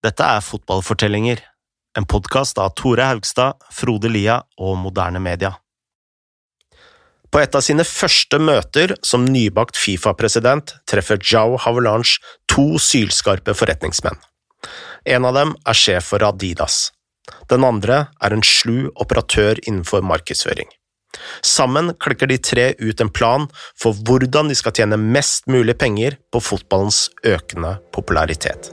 Dette er Fotballfortellinger, en podkast av Tore Haugstad, Frode Lia og Moderne Media. På et av sine første møter som nybakt Fifa-president treffer Jao Havelange to sylskarpe forretningsmenn. En av dem er sjef for Adidas. Den andre er en slu operatør innenfor markedsføring. Sammen klikker de tre ut en plan for hvordan de skal tjene mest mulig penger på fotballens økende popularitet.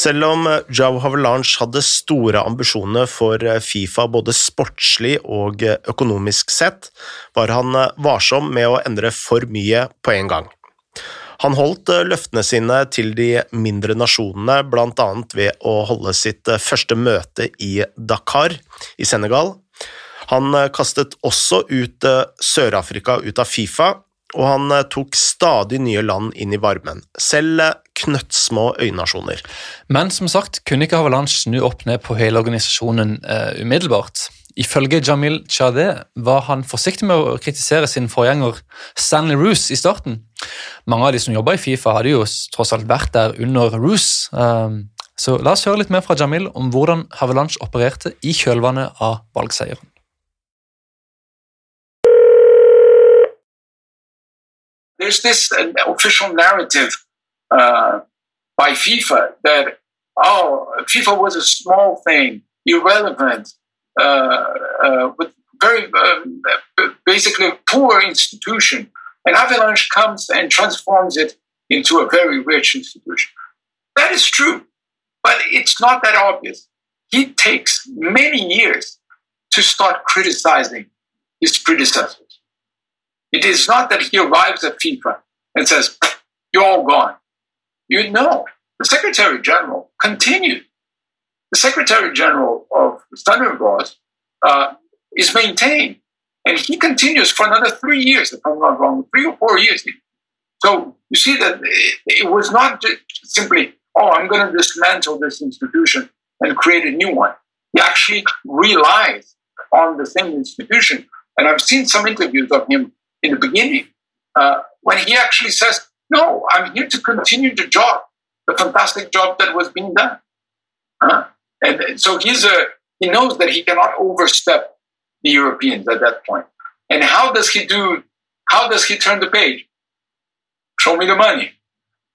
Selv om eh, Jao Havelange hadde store ambisjoner for eh, Fifa både sportslig og eh, økonomisk sett, var han varsom med å endre for mye på en gang. Han holdt løftene sine til de mindre nasjonene, bl.a. ved å holde sitt første møte i Dakar i Senegal. Han kastet også ut Sør-Afrika ut av Fifa, og han tok stadig nye land inn i varmen. Selv knøttsmå øynasjoner. Men som sagt kunne ikke Havelange snu opp ned på hele organisasjonen uh, umiddelbart. Ifølge Jamil Chadeh var han forsiktig med å kritisere sin forgjenger Stanley Roose i starten. Mange av de som jobba i Fifa, hadde jo tross alt vært der under Roose. Uh, så la oss høre litt mer fra Jamil om hvordan Havelange opererte i kjølvannet av valgseieren. There's this uh, official narrative uh, by FIFA that oh FIFA was a small thing, irrelevant, uh, uh, with very um, basically a poor institution, and Havelange comes and transforms it into a very rich institution. That is true, but it's not that obvious. He takes many years to start criticizing his predecessors. It is not that he arrives at FIFA and says, You're all gone you know the Secretary General continued. The Secretary General of Laws uh, is maintained, and he continues for another three years, if I'm not wrong, three or four years. So you see that it, it was not simply, oh, I'm going to dismantle this institution and create a new one. He actually relies on the same institution. And I've seen some interviews of him in the beginning uh, when he actually says, no, I'm here to continue the job, the fantastic job that was being done. Huh? And so he's a, he knows that he cannot overstep the Europeans at that point. And how does he do? How does he turn the page? Show me the money.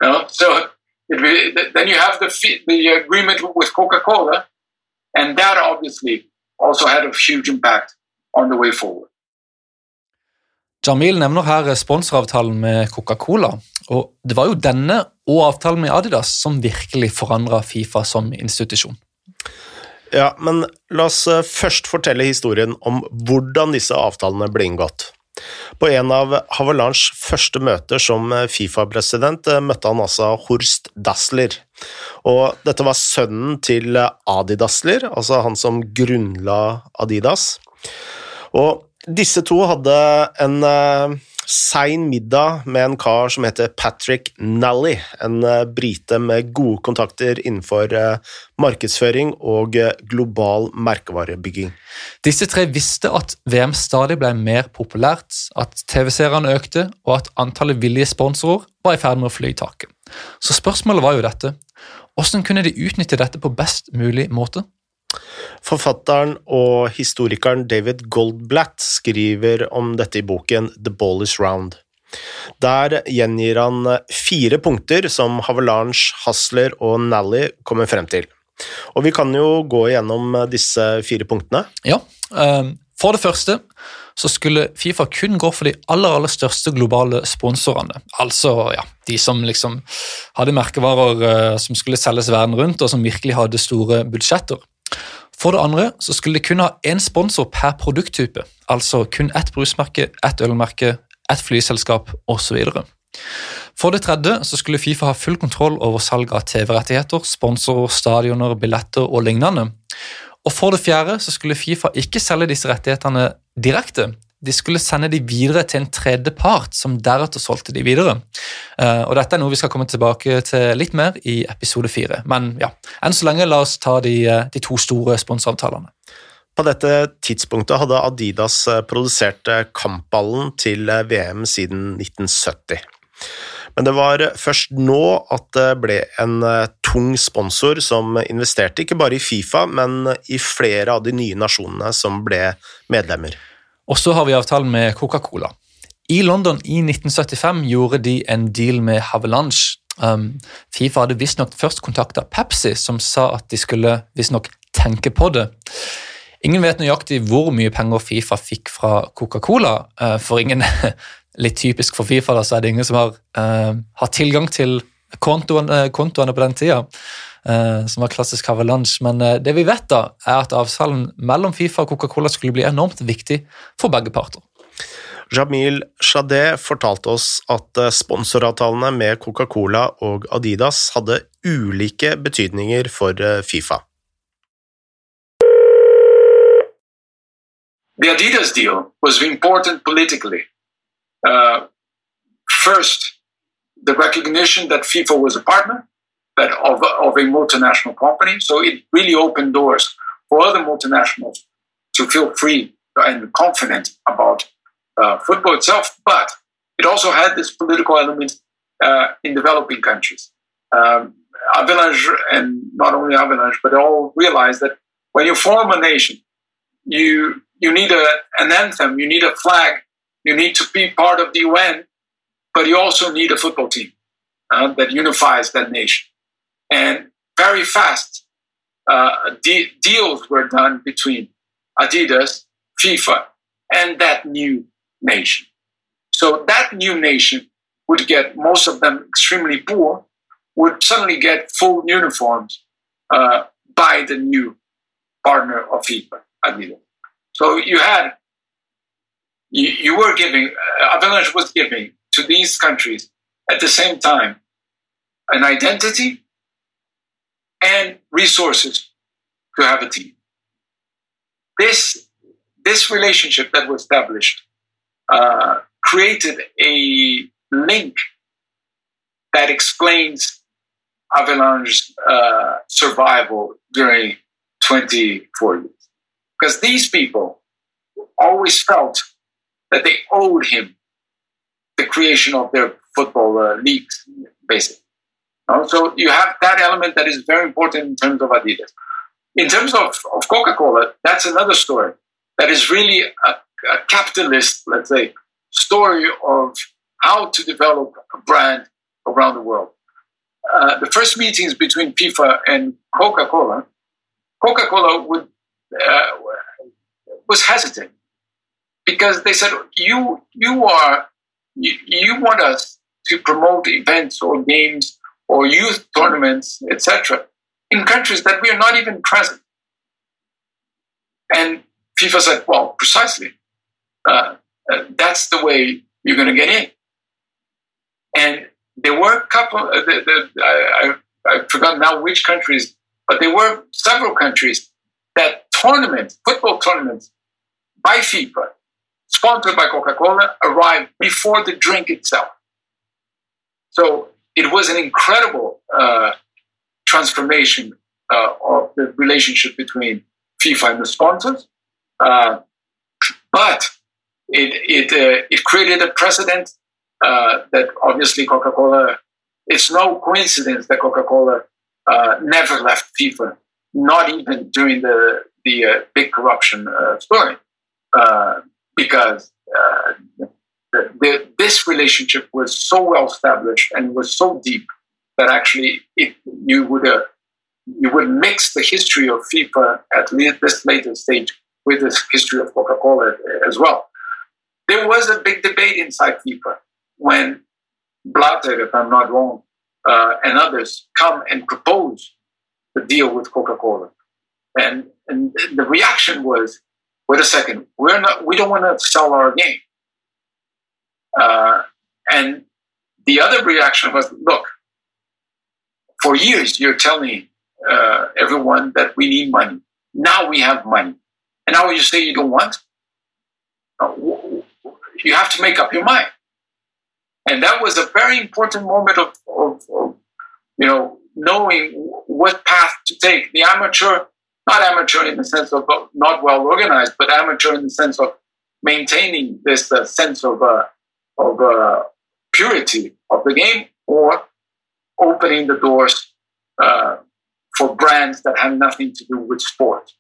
You know? So it, then you have the the agreement with Coca-Cola, and that obviously also had a huge impact on the way forward. Jamil nevner her sponsoravtalen med Coca-Cola. og Det var jo denne og avtalen med Adidas som virkelig forandra Fifa som institusjon. Ja, men la oss eh, først fortelle historien om hvordan disse avtalene ble inngått. På en av Havelanges første møter som eh, Fifa-president eh, møtte han altså Horst Dassler. Og dette var sønnen til Adi Dassler, altså han som grunnla Adidas. Og disse to hadde en uh, sein middag med en kar som heter Patrick Nally, en uh, brite med gode kontakter innenfor uh, markedsføring og global merkevarebygging. Disse tre visste at VM stadig ble mer populært, at TV-seerne økte, og at antallet villige sponsorer var i ferd med å fly i taket. Så spørsmålet var jo dette. Hvordan kunne de utnytte dette på best mulig måte? Forfatteren og historikeren David Goldblatt skriver om dette i boken The Ball Is Round. Der gjengir han fire punkter som Havelange, Hasler og Nally kommer frem til. Og vi kan jo gå gjennom disse fire punktene. Ja, ehm, For det første så skulle Fifa kun gå for de aller aller største globale sponsorene. Altså ja, de som liksom hadde merkevarer eh, som skulle selges verden rundt, og som virkelig hadde store budsjetter. For det andre så skulle de kun ha én sponsor per produkttype, altså kun ett brusmerke, ett ølmerke, ett flyselskap osv. For det tredje så skulle Fifa ha full kontroll over salg av TV-rettigheter, sponsorer, stadioner, billetter og lignende. Og for det fjerde så skulle Fifa ikke selge disse rettighetene direkte. De skulle sende de videre til en tredjepart, som deretter solgte de videre. Uh, og Dette er noe vi skal komme tilbake til litt mer i episode fire. Men ja, enn så lenge la oss ta de, de to store sponsoravtalene. På dette tidspunktet hadde Adidas produsert kampballen til VM siden 1970. Men det var først nå at det ble en eh, tung sponsor som investerte ikke bare i Fifa, men i flere av de nye nasjonene som ble medlemmer. Og så har vi avtalen med Coca-Cola. I London i 1975 gjorde de en deal med Havelange. Um, Fifa hadde visstnok først kontakta Pepsi, som sa at de skulle visstnok tenke på det. Ingen vet nøyaktig hvor mye penger Fifa fikk fra Coca-Cola, uh, for ingen litt typisk for Fifa, da, så er det ingen som har, uh, har tilgang til kontoene, kontoene, på den tida, uh, som var klassisk avalanche. Men uh, det vi vet, da, er at avtalen mellom Fifa og Coca-Cola skulle bli enormt viktig for begge parter. Jamil Shadeh fortalte oss at sponsoravtalene med Coca-Cola og Adidas hadde ulike betydninger for Fifa. The Adidas deal was important politically. Uh, first, the recognition that FIFA was a partner that of, of a multinational company. So it really opened doors for other multinationals to feel free and confident about uh, football itself. But it also had this political element uh, in developing countries. Um, Havelange, and not only Havelange, but all realized that when you form a nation, you you need a, an anthem, you need a flag you need to be part of the UN, but you also need a football team uh, that unifies that nation. And very fast, uh, de- deals were done between Adidas, FIFA, and that new nation. So that new nation would get most of them extremely poor, would suddenly get full uniforms uh, by the new partner of FIFA, Adidas. So you had you, you were giving, uh, Havelange was giving to these countries at the same time an identity and resources to have a team. This, this relationship that was established uh, created a link that explains Havelange's uh, survival during 24 years. Because these people always felt that they owed him the creation of their football uh, leagues, basically. so you have that element that is very important in terms of Adidas. In terms of, of Coca Cola, that's another story that is really a, a capitalist, let's say, story of how to develop a brand around the world. Uh, the first meetings between FIFA and Coca Cola, Coca Cola would uh, was hesitant because they said you you are you, you want us to promote events or games or youth tournaments, etc., in countries that we are not even present. And FIFA said, well, precisely. Uh, uh, that's the way you're going to get in. And there were a couple, uh, the, the, I, I, I forgot now which countries, but there were several countries that tournaments, football tournaments by FIFA, sponsored by Coca Cola, arrived before the drink itself. So it was an incredible uh, transformation uh, of the relationship between FIFA and the sponsors. Uh, but it, it, uh, it created a precedent uh, that obviously Coca Cola, it's no coincidence that Coca Cola uh, never left FIFA, not even during the, the big corruption story because uh, the, the, this relationship was so well established and was so deep that actually it, you would uh, you would mix the history of FIFA at this later stage with the history of Coca-Cola as well. There was a big debate inside FIFA when Blatter, if I'm not wrong, uh, and others come and propose the deal with Coca-Cola. And, and the reaction was, wait a second, we're not, we don't want to sell our game. Uh, and the other reaction was, look, for years you're telling uh, everyone that we need money. Now we have money. And now you say you don't want? Uh, you have to make up your mind. And that was a very important moment of, of, of you know, knowing what path to take. The amateur, not amateur in the sense of not well organized, but amateur in the sense of maintaining this uh, sense of, uh, of uh, purity of the game or opening the doors uh, for brands that have nothing to do with sport.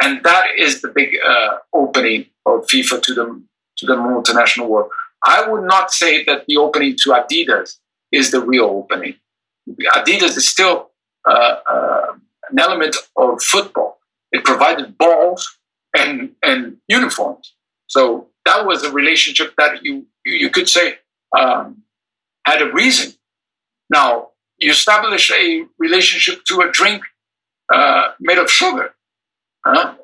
And that is the big uh, opening of FIFA to the, to the multinational world. I would not say that the opening to Adidas is the real opening. Adidas is still uh, uh, an element of football. It provided balls and and uniforms. So that was a relationship that you you could say um, had a reason. Now you establish a relationship to a drink uh, made of sugar. Uh,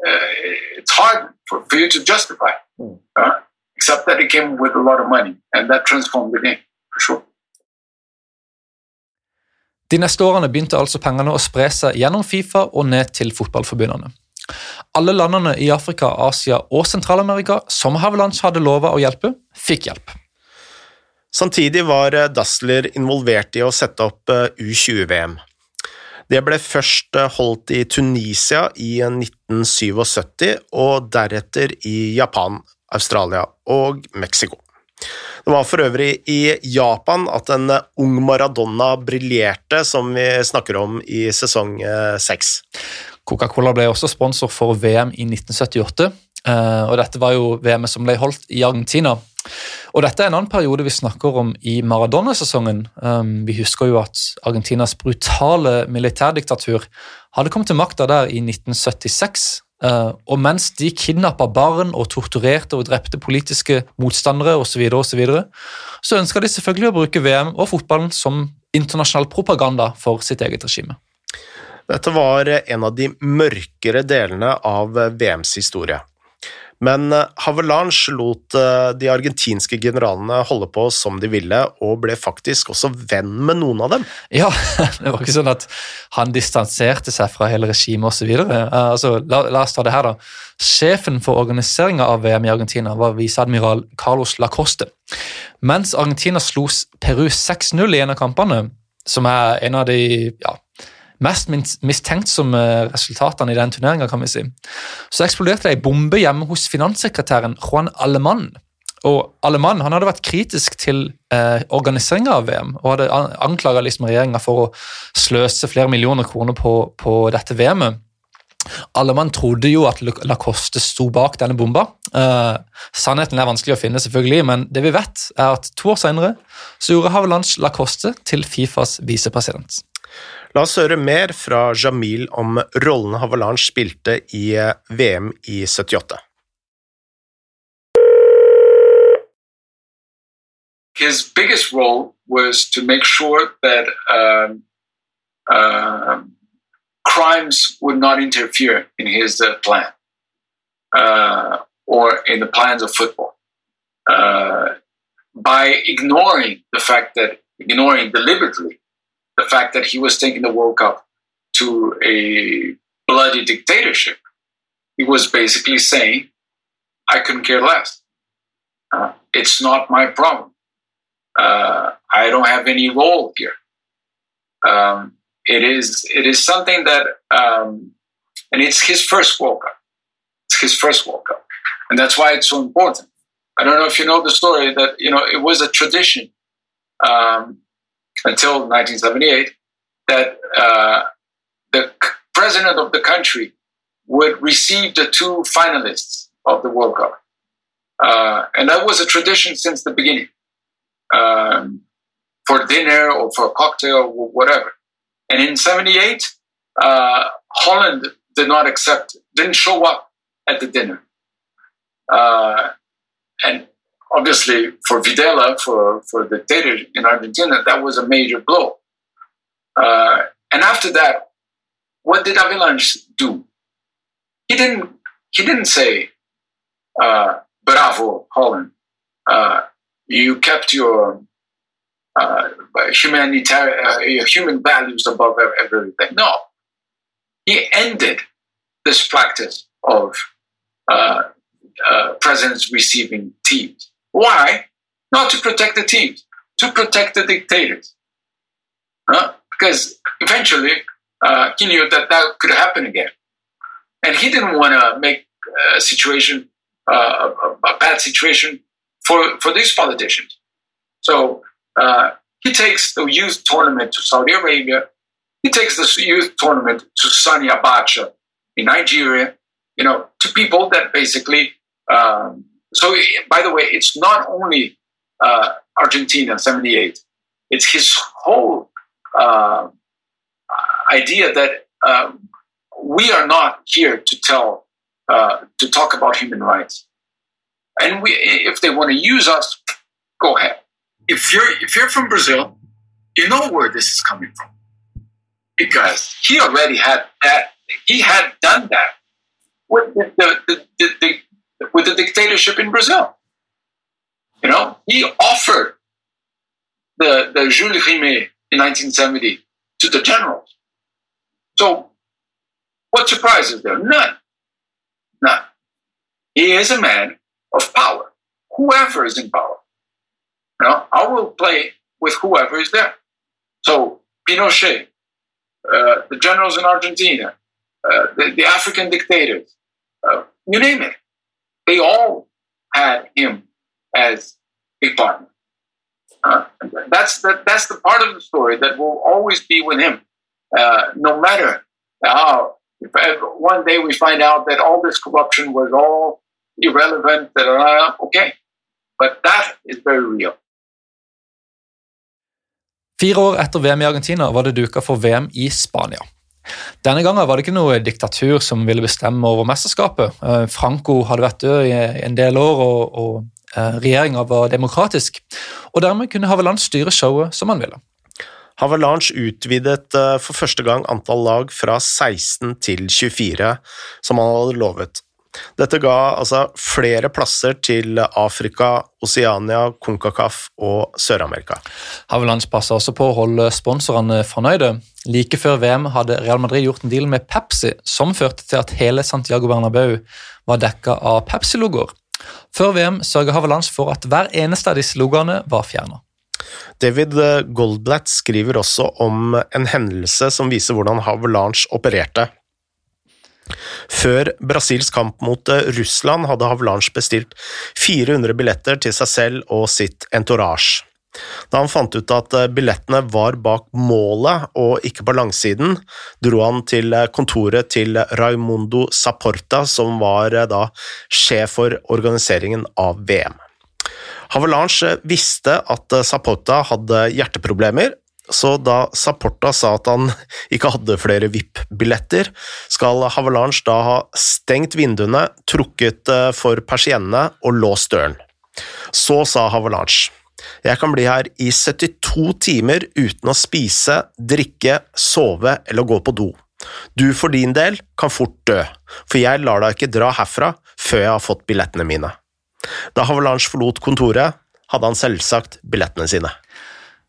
it's hard for, for, you to justify, mm. uh, except that it came with a lot of money, and that transformed the game for sure. De neste årene begynte altså pengene å spre seg gjennom Fifa og ned til fotballforbundene. Alle landene i Afrika, Asia og Sentral-Amerika som Havelands hadde lova å hjelpe, fikk hjelp. Samtidig var eh, Dassler involvert i å sette opp eh, U20-VM. Det ble først eh, holdt i Tunisia i 1977, og deretter i Japan, Australia og Mexico. Det var for øvrig i Japan at en ung Maradona briljerte, som vi snakker om i sesong seks. Coca-Cola ble også sponsor for VM i 1978, eh, og dette var jo VM som ble holdt i Argentina. Og Dette er en annen periode vi snakker om i Maradona-sesongen. Vi husker jo at Argentinas brutale militærdiktatur hadde kommet til makta der i 1976. Uh, og mens de kidnappa barn og torturerte og drepte politiske motstandere osv., så, videre, og så, videre, så ønska de selvfølgelig å bruke VM og fotballen som internasjonal propaganda for sitt eget regime. Dette var en av de mørkere delene av VMs historie. Men eh, Havelange lot eh, de argentinske generalene holde på som de ville, og ble faktisk også venn med noen av dem. Ja, det var ikke sånn at han distanserte seg fra hele regimet osv. Uh, altså, la, la oss ta det her, da. Sjefen for organiseringa av VM i Argentina var viseadmiral Carlos Lacoste. Mens Argentina slo Peru 6-0 i en av kampene, som er en av de ja, mest mistenksomme resultatene i den turneringa, kan vi si. Så eksploderte det ei bombe hjemme hos finanssekretæren Juan Alemann. Og Alemann han hadde vært kritisk til eh, organiseringa av VM og hadde anklaga liksom regjeringa for å sløse flere millioner kroner på, på dette VM-et. Alemann trodde jo at Lacoste sto bak denne bomba. Eh, sannheten er vanskelig å finne, selvfølgelig, men det vi vet er at to år senere så gjorde Havelands Lacoste til Fifas visepresident. La oss høre mer fra Jamil om rollen Havelange spilte i eh, VM i 78. His biggest role was to make sure that um, uh, crimes would not interfere in his uh, plan uh, or in the plans of football. Uh, by ignoring the fact that, ignoring deliberately the fact that he was taking the World Cup to a bloody dictatorship. He was basically saying, I couldn't care less. Uh, it's not my problem. Uh, I don't have any role here. Um, it is it is something that, um, and it's his first World Cup. It's his first World Cup, and that's why it's so important. I don't know if you know the story that you know it was a tradition um, until 1978 that uh, the president of the country would receive the two finalists of the World Cup. Uh, and that was a tradition since the beginning um, for dinner or for a cocktail or whatever. And in 78, uh, Holland did not accept, didn't show up at the dinner. Uh, and obviously for Videla, for, for the dictator in Argentina, that was a major blow. Uh, and after that, what did Havelange do? He didn't. He didn't say, uh, "Bravo, Holland! Uh, you kept your uh, humanitarian, uh, human values above everything." No, he ended this practice of uh, uh, presidents receiving teams. Why? Not to protect the teams, to protect the dictators. Uh, because eventually uh, he knew that that could happen again. And he didn't want to make a situation, uh, a, a, bad situation for, for these politicians. So uh, he takes the youth tournament to Saudi Arabia. He takes the youth tournament to Sani Abacha in Nigeria, you know, to people that basically. Um, so, by the way, it's not only uh, Argentina 78, it's his whole uh, idea that um, we are not here to tell, uh, to talk about human rights. And we, if they want to use us, go ahead. If you're if you're from Brazil, you know where this is coming from, because he already had that. He had done that with the, the, the, the with the dictatorship in Brazil. You know, he offered the the Jules Rimet in 1970 to the generals. So, what surprises there? None. None. He is a man of power. Whoever is in power. You know, I will play with whoever is there. So, Pinochet, uh, the generals in Argentina, uh, the, the, African dictators, uh, you name it, they all had him as a partner. Uh, that's the, that's the part of the story that will always be with him, uh, no matter how. If one day we find out that all this corruption was all irrelevant, that okay, but that is very real. Fire år etter VM i Argentina var det duka for VM i Spania. Denne gangen var det ikke noe diktatur som ville bestemme over mesterskapet. Eh, Franco hadde vært død i en del år, og, og Eh, regjeringa var demokratisk, og dermed kunne Haveland styre showet som han ville. Havelange utvidet eh, for første gang antall lag fra 16 til 24, som han hadde lovet. Dette ga altså flere plasser til Afrika, Oceania, Konkakaf og Sør-Amerika. Havelands passa også på å holde sponsorene fornøyde. Like før VM hadde Real Madrid gjort en deal med Pepsi, som førte til at hele Santiago Bernabeu var dekka av Pepsi-logoer. Før VM sørga Havelands for at hver eneste av disse logoene var fjerna. David Goldblatt skriver også om en hendelse som viser hvordan Havelange opererte. Før Brasils kamp mot Russland hadde Havlanche bestilt 400 billetter til seg selv og sitt entourage. Da han fant ut at eh, billettene var bak målet og ikke på langsiden, dro han til eh, kontoret til Raimundo Saporta, som var eh, da sjef for organiseringen av VM. Havalanche visste at Saporta hadde hjerteproblemer, så da Saporta sa at han ikke hadde flere VIP-billetter, skal Havelange da ha stengt vinduene, trukket for persiennene og låst døren. Så sa Havelange jeg kan bli her i 72 timer uten å spise, drikke, sove eller gå på do. Du for din del kan fort dø, for jeg lar deg ikke dra herfra før jeg har fått billettene mine. Da Havelange forlot kontoret, hadde han selvsagt billettene sine.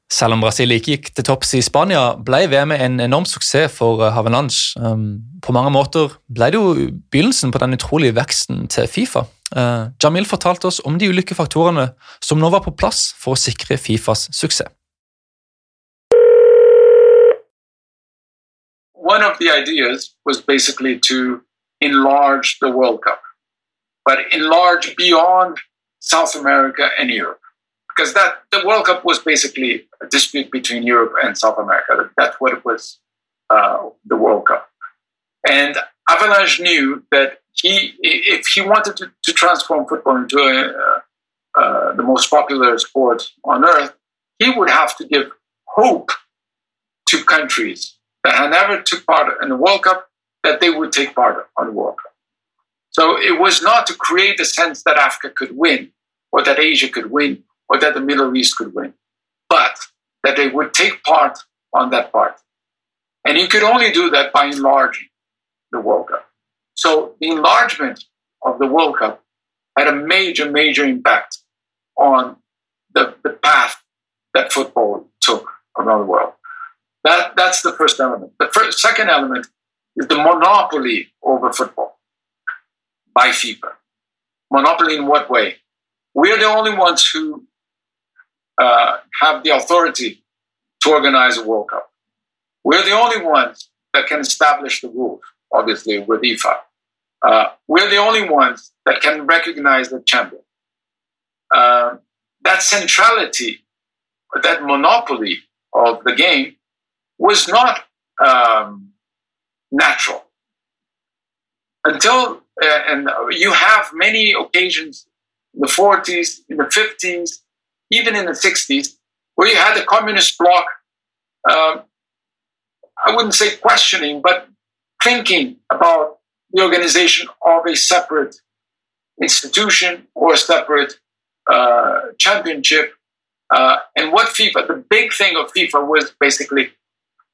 Selv om Brasil ikke gikk til topps i Spania, ble VM en enorm suksess for eh, Havelange. Um, på mange måter ble det jo begynnelsen på den utrolige veksten til Fifa. Uh, Jamil fortalte oss om de ulike faktorene som nå var på plass for å sikre Fifas suksess. One of the ideas was basically to enlarge the World Cup, but enlarge beyond South America and Europe. Because that the World Cup was basically a dispute between Europe and South America. That's what it was, uh, the World Cup. And Havelange knew that he, if he wanted to, to transform football into a, uh, the most popular sport on earth, he would have to give hope to countries that had never took part in the World Cup that they would take part on the World Cup. So it was not to create a sense that Africa could win, or that Asia could win, or that the Middle East could win, but that they would take part on that part. And you could only do that by enlarging the World Cup. So the enlargement of the World Cup had a major, major impact on the, the path that football took around the world. That, that's the first element. The first, second element is the monopoly over football by FIFA. Monopoly in what way? We're the only ones who uh, have the authority to organize a World Cup. We're the only ones that can establish the rules, obviously, with IFA. Uh, we're the only ones that can recognize the champion. Uh, that centrality, that monopoly of the game was not um, natural until uh, and you have many occasions in the 40s in the 50s even in the 60s where you had the communist bloc uh, i wouldn't say questioning but thinking about the organization of a separate institution or a separate uh, championship uh, and what fifa the big thing of fifa was basically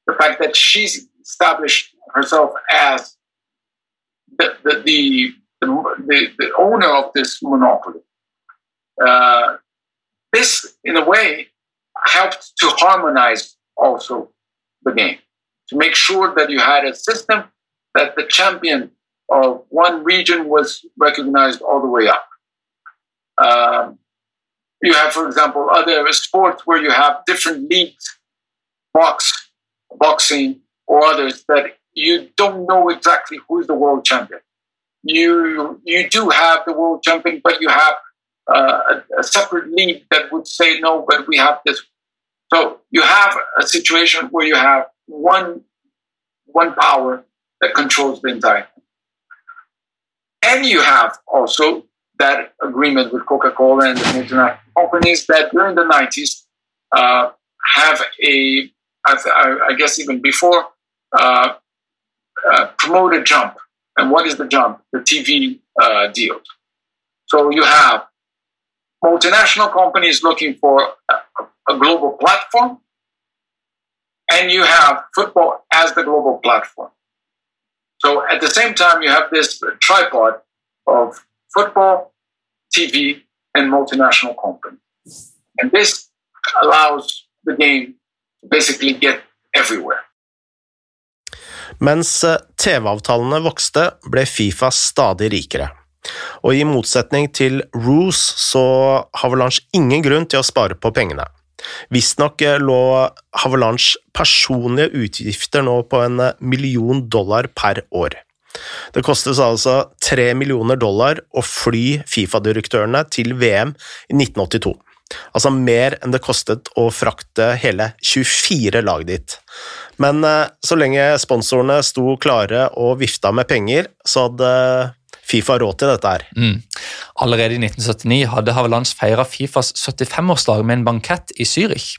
the fact that she established herself as the, the, the, the, the owner of this monopoly. Uh, this, in a way, helped to harmonize also the game, to make sure that you had a system that the champion of one region was recognized all the way up. Um, you have, for example, other sports where you have different leagues, box, boxing, or others that you don't know exactly who's the world champion. You you do have the world champion, but you have uh, a, separate league that would say no, but we have this. So you have a situation where you have one one power that controls the entire. And you have also that agreement with Coca-Cola and the international companies that during the 90s uh, have a, I, I guess even before, uh, uh, jump. And what is the jump? The TV uh, deals. So you have multinational companies looking for a, a global platform, and you have football as the global platform. So at the same time, you have this tripod of football, TV, and multinational companies. And this allows the game to basically get everywhere. Mens eh, TV-avtalene vokste, ble Fifa stadig rikere. Og i motsetning til Roos så har Valanche ingen grunn til å spare på pengene. Visstnok eh, lå Havalanches personlige utgifter nå på en eh, million dollar per år. Det kostes altså tre millioner dollar å fly Fifa-direktørene til VM i 1982. Altså mer enn det kostet å frakte hele 24 lag dit. Men eh, så lenge sponsorene sto klare og vifta med penger, så hadde Fifa råd til dette her. Mm. Allerede i 1979 hadde Havelands feira Fifas 75-årsdag med en bankett i Zürich.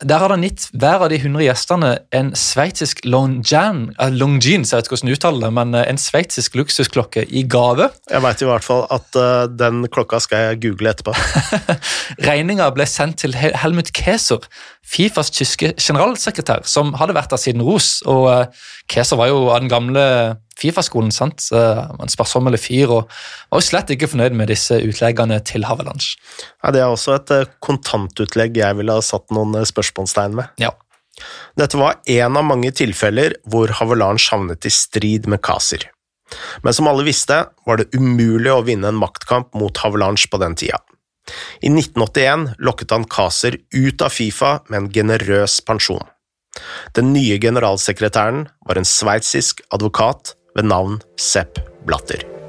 Der hadde han gitt hver av de 100 gjestene en sveitsisk Longjean, uh, jeg vet ikke hvordan uttaler det, men uh, en sveitsisk luksusklokke i gave. Jeg veit i hvert fall at uh, den klokka skal jeg google etterpå. Regninga ble sendt til Helmut Keser, Fifas tyske generalsekretær, som hadde vært der siden Ros. og uh, Keser var jo av den gamle Fifa-skolen. sant? En sparsommelig fyr og var jo slett ikke fornøyd med disse utleggene til Havelange. Ja, det er også et eh, kontantutlegg jeg ville ha satt noen eh, spørsmålstegn med. Ja. Dette var én av mange tilfeller hvor Havelange havnet i strid med Kaser. Men som alle visste, var det umulig å vinne en maktkamp mot Havelange på den tida. I 1981 lokket han Kaser ut av Fifa med en generøs pensjon. Den nye generalsekretæren var en sveitsisk advokat ved navn Sepp Blatter.